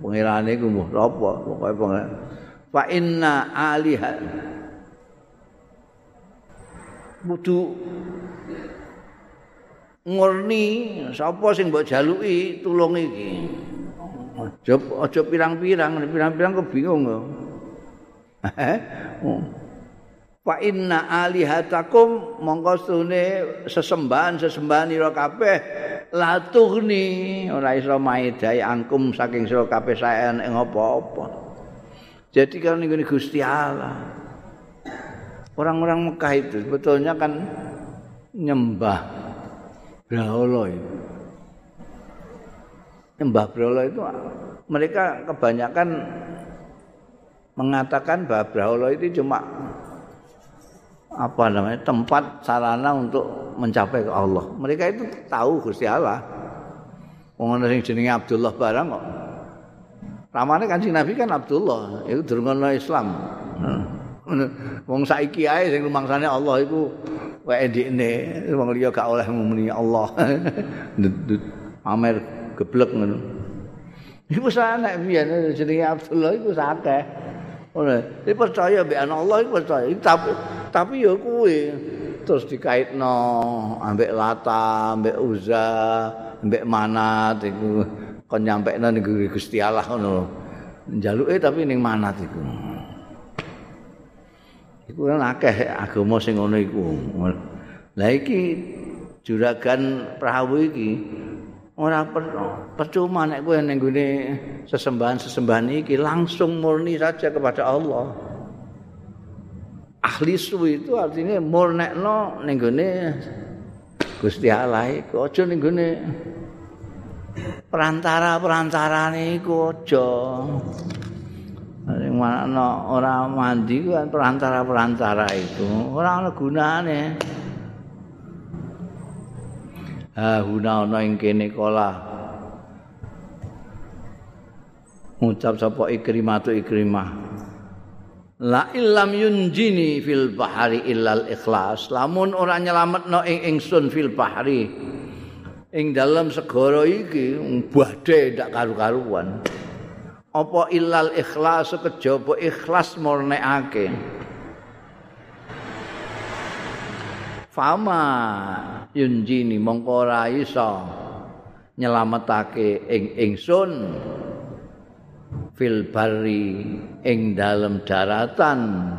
[SPEAKER 1] Pangerane ku mbuh apa pokoke pangeran fa inna aliha. Kudu ngurni sapa sing mbok jaluki tulung iki? Aja aja pirang-pirang pirang-pirang kok bingung kok Fa inna alihatakum mongko sune sesembahan-sesembahan ira kabeh la tuhni ora iso maedai angkum saking sira kabeh saen ing apa-apa. Jadi kalau ning Gusti Allah. Orang-orang Mekah itu sebetulnya kan nyembah Brahola itu. Nyembah Brahola itu mereka kebanyakan mengatakan bahwa Brahola itu cuma apa namanya tempat sarana untuk mencapai ke Allah. Mereka itu tahu Gusti Allah. Wong ana sing jenenge Abdullah barang kok. Ramane Kanjeng Nabi kan Abdullah, itu durungono Islam. Wong saiki ae sing rumangsane Allah iku wae ndikne, wong liya gak oleh muni Allah. Pamer geblek ngono. Iku sanek biyen jenenge Abdullah iku sakeh. Ora, percaya mbek Allah iku percaya. Tapi tapi ya kuwi terus dikaitno ambek lata, ambek uza, ambek manat iku kon nyampekno ning Gusti Allah ngono. Njaluke tapi ning manat iku. Iku kan akeh agama sing ngono iku. Lah iki juragan perahu iki ora percuma nek kowe ning sesembahan-sesembahan iki langsung murni saja kepada Allah. Ahli su itu artinya murnekno ning gone Gusti Allah iku aja ning gone perantara-perantara niku aja. Sing mana ora mandi kan perantara-perantara itu ora ana gunane. Ha guna ana ing kene kala. Ngucap sapa ikrimah ikrimah. La illam yunjini fil bahari illal ikhlas. Lamun ora nyelametno ing ingsun fil bahari. Ing dalam segara iki badhe ndak karu-karuan. Apa illal ikhlas kejaba ikhlas murnekake. Fama yunjini mongko ora iso nyelametake ing ingsun. fil barri ing dalem daratan.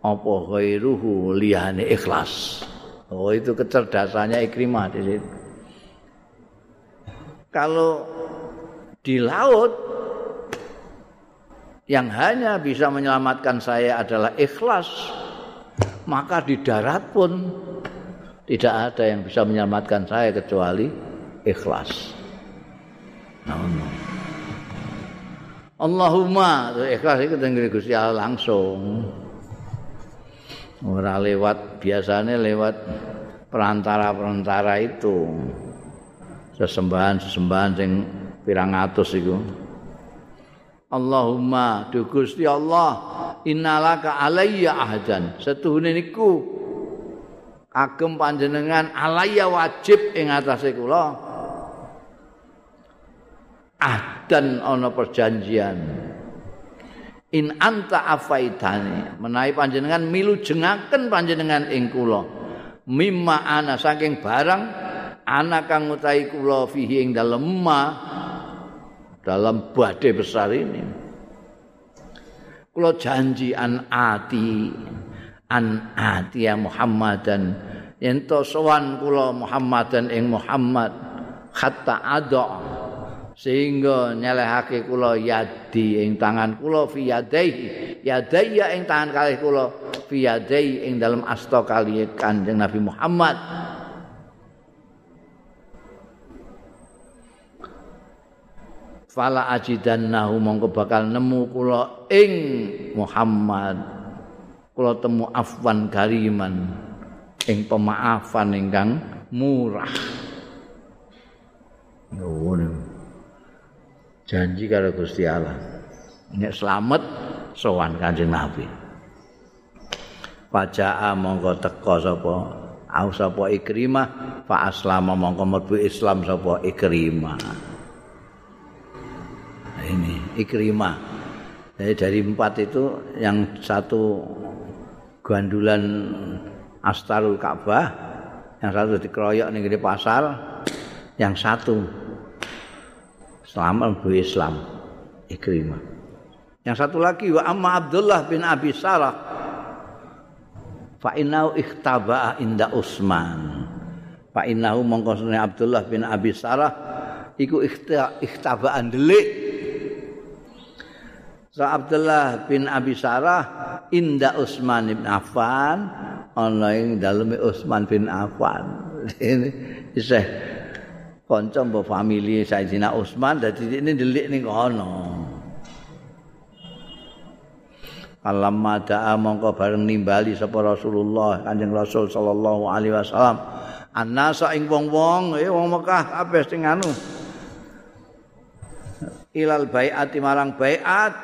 [SPEAKER 1] Apa ghairuhu liyane ikhlas. Oh itu kecerdasannya ikrimah di situ. Kalau di laut yang hanya bisa menyelamatkan saya adalah ikhlas. Maka di darat pun tidak ada yang bisa menyelamatkan saya kecuali ikhlas. No, no. Allahumma ikhlas itu dengan Gusti Allah langsung. Ora lewat biasanya lewat perantara-perantara itu. Sesembahan-sesembahan sing pirang atus iku. Allahumma du Gusti Allah innalaka alayya ahdan. Setuhune niku kagem panjenengan alayya wajib ing atase kula. Ahdan ana perjanjian. In anta afaitani menawi panjenengan milu jengaken panjenengan ing kula. Mimma ana saking barang ana kang utahi kula fihi ing dalem ma dalam badhe besar ini. Kula janji an ati an ati ya Muhammadan. Yen to sowan kula Muhammadan ing Muhammad hatta ada sehingga nyelehake kula yadi ing tangan kula fi yadaihi. Yadaya ing tangan kalih kula fi yadai ing dalam asta kali Kanjeng Nabi Muhammad. Fala ajidannahu mongko bakal nemu kula ing Muhammad. Kula temu afwan kariman ing pemaafan ingkang murah. Ngono janji karo Gusti Allah. Nek slamet sowan Kanjeng Nabi. Pajaa monggo teka sapa au sapa ikrimah fa aslama mongko mlebu islam sapa ikrimah ini ikrimah jadi dari empat itu yang satu gandulan astarul ka'bah yang satu dikeroyok di pasar yang satu selamat mlebu islam ikrimah yang satu lagi wa amma Abdullah bin Abi Sarah fa innahu ikhtaba'a inda Utsman. Fa innahu mongko Abdullah bin Abi Sarah iku ikhtaba'an delik. So Abdullah bin Abi Sarah inda Utsman bin Affan ing daleme Utsman bin Affan. Ini isih kanca mbok famili Sayyidina Utsman dadi ini delik ning kono. Alamma da'a mongko bareng nimbali sapa Rasulullah Kanjeng Rasul sallallahu alaihi wasallam. Annasa ing wong-wong eh wong Mekah kabeh sing anu. Ilal bai'ati marang bai'at.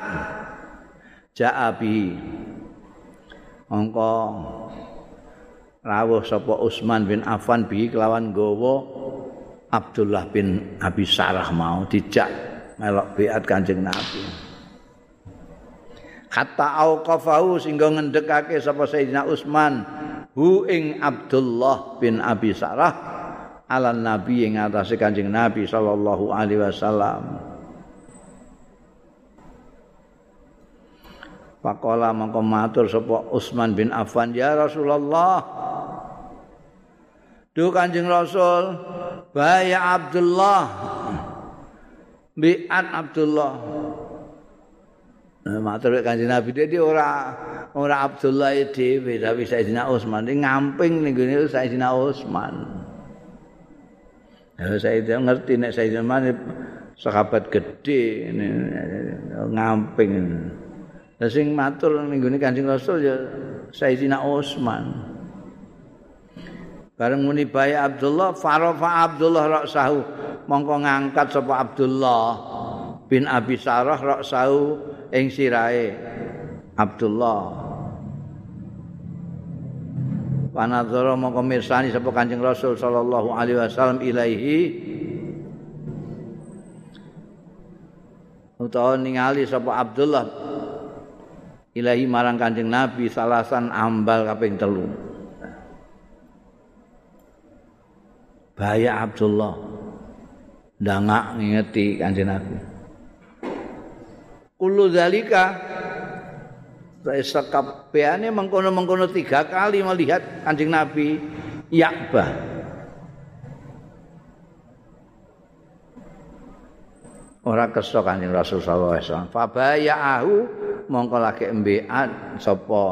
[SPEAKER 1] Ja'a bi. Mongko rawuh sapa Utsman bin Affan bi kelawan gawa Abdullah bin Abi Sarah mau dijak melok bai'at Kanjeng Nabi. Kata auqafahu sehingga ngendekake sapa Sayyidina Utsman hu ing Abdullah bin Abi Sarah ala nabi ing atase Kanjeng Nabi sallallahu alaihi wasallam. Pakola mangko matur sapa Utsman bin Affan ya Rasulullah Duh Kanjeng Rasul Baya Abdullah Bi'at Abdullah matur kanjeng Nabi dadi ora ora Abdullah dhewe tapi Sayyidina Utsman iki ngamping ning gone Sayyidina Utsman. Ya Sayyidina ngerti nek Sayyidina Utsman sahabat gede ngamping. Lah sing matur ning gone Kanjeng Rasul ya Sayyidina Utsman. Bareng muni bayi Abdullah, Farofa Abdullah Raksahu. Mongko ngangkat sapa Abdullah bin Abi Sarah Raksahu ing sirahe. Abdullah. Panadzara mongko mirsani sapa Kanjeng Rasul sallallahu alaihi wasallam ilaihi. Utawa ningali sapa Abdullah ilahi marang Kanjeng Nabi salasan ambal kaping telu Bahaya Abdullah ndangak ngingeti Kanjeng Nabi Kullu zalika sekabehane mengkono-mengkono tiga kali melihat Kanjeng Nabi Ya'bah. Ora kersa Kanjeng Rasul sallallahu alaihi wasallam. Fabaya'ahu mongko lagi embeat sapa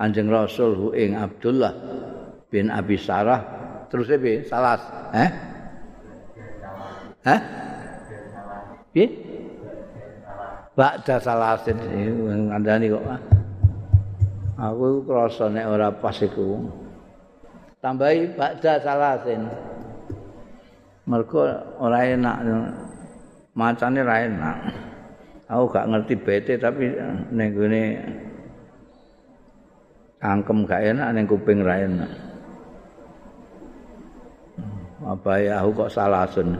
[SPEAKER 1] Kanjeng Rasul hu ing Abdullah bin Abi Sarah terus e salas, eh? Hah? Piye? Ba'da salasin ngandani kok. Aku krasa nek ora pas iku. Tambahi ba'da salasin. Mergo ora enak macane ora enak. Aku gak ngerti bete tapi ning gone angkem gak enak ning kuping ra enak. Apa ya aku kok salasun.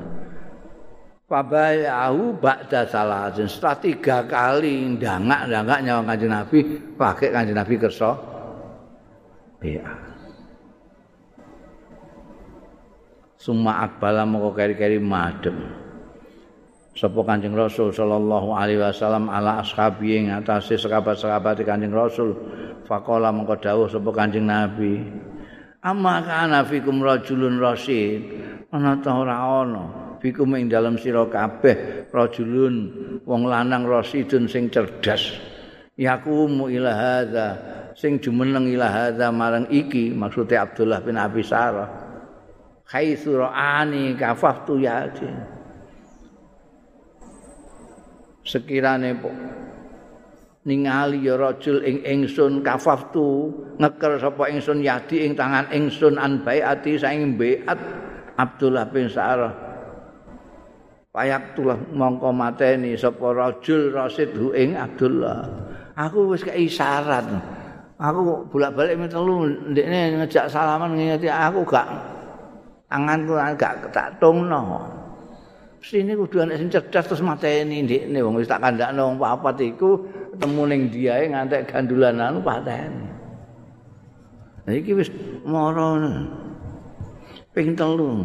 [SPEAKER 1] Fabayahu ba'da salasin. Setelah tiga kali ndangak-ndangak nyawa kanjeng Nabi, pakai kanjeng Nabi kerso. Ya. Suma akbala moko keri-keri madem. Sapa Kanjeng Rasul sallallahu alaihi wasallam ala ashabi ing atase sekabat-sekabat Kanjeng Rasul. Faqala mengko dawuh sapa Kanjeng Nabi. Amma kana fikum rajulun rasyid. Ana ta ora ana? fikum ing dalam sira kabeh rajulun wong lanang rasidun sing cerdas yakumu ila hadza sing jumeneng ila hadza marang iki maksude Abdullah bin Abi Sarah khaitsu ra'ani kafaftu ya sekirane ningali ya rajul ing ingsun kafaftu ngeker sapa ingsun yadi ing tangan ingsun an baiati saing baiat Abdullah bin Sarah. Payak tulah mongko mateni sapa rajul rasid hu ing Abdullah. Aku wis kei syarat. Aku bolak-balik telu ndekne ngejak salaman ngingeti aku gak tanganku gak tak tungno. Sini kudu anak sing cerdas terus mateni ndekne wong wis tak kandakno wong papat iku ketemu ning diae ngantek gandulan anu pateni iki wis mara ping telu.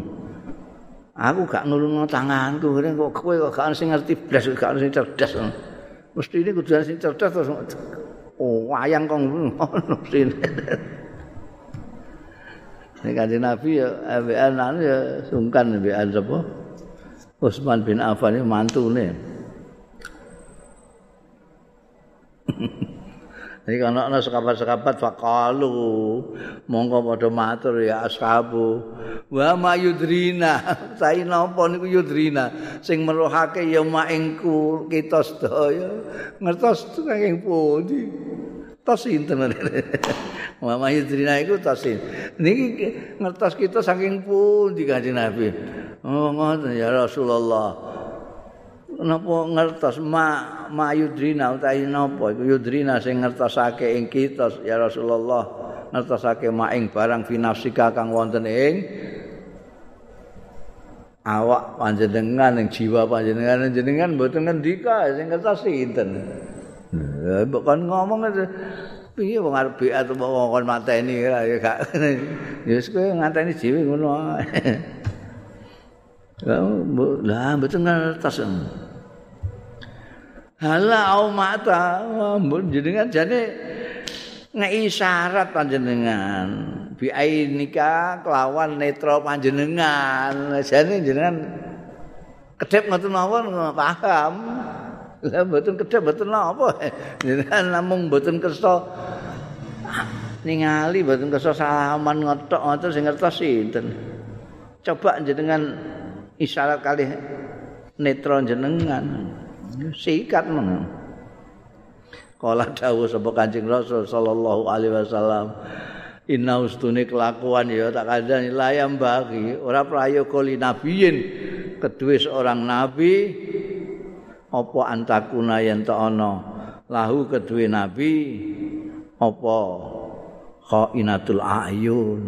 [SPEAKER 1] Aku gak nulungno tanganku kok kowe kok gak sing ngerti blas gak sing cerdas. Mesti ini kudu sing cerdas terus oh wayang kong ngono sini Ini kanjeng Nabi ya ambekan anu ya sungkan ambekan sapa? Utsman bin Affan mantune. Jadi kalau ada sekabat-sekabat fakalu mongko pada matur ya ashabu. Wa ma yudrina sai napa niku yudrina? Sing meruhake ya maingku kita sedaya. Ngertos saking pundi? Tos sinten? Wa ma yudrina iku tos niki ngertos kita saking pundi kanjeng Nabi? Oh ngoten ya Rasulullah napa ngertos? Ma ma yudrina utawi napa iku? Yudrina sing ngertosake ing kita ya Rasulullah. Ngertosake ma ing barang finafsika kang wonten ing awak panjenengan ing jiwa panjenengan. Jenengan mboten ngendika sing ngertos sinten? Bukan ngomong piye wong arep be atau wong kon mateni? Ya gak. Ya wis kowe ngateni dhewe ngono lah mboten ngertos Hala au mata. Jenengan jane ngei syarat panjenengan. Bi ainika kelawan netra panjenengan. Jane jenengan kedep ngoten mawon paham? Lah mboten kedep mboten napa jenengan namung mboten kersa ningali mboten kersa salaman ngotok ngoten sing ngertos sinten. Coba jenengan isyarat kali netra jenengan sikat men. Kala dawuh sapa Kanjeng Rasul sallallahu alaihi wasallam, inna ustune kelakuan ya tak kandhani layam bagi ora prayoga li nabiyin kedue seorang nabi apa antakuna yen ta ana? Lahu kedue nabi apa? Khainatul ayun.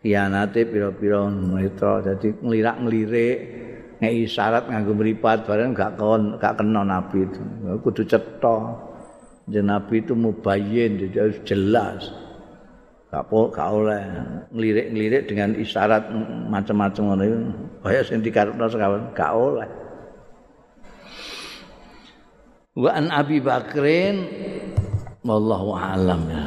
[SPEAKER 1] Kianate pira-pira mitra dadi nglirak-nglirik ngei syarat nganggo mripat bareng gak kon gak kena nabi itu. Kudu cetha. Jeneng nabi itu mubayyin jadi jelas. Gak po gak oleh. Ngelirik-ngelirik dengan isyarat macam-macam ngono itu. Kaya sing dikarepno sekawan gak oleh. Wa an abi bakrin wallahu alam ya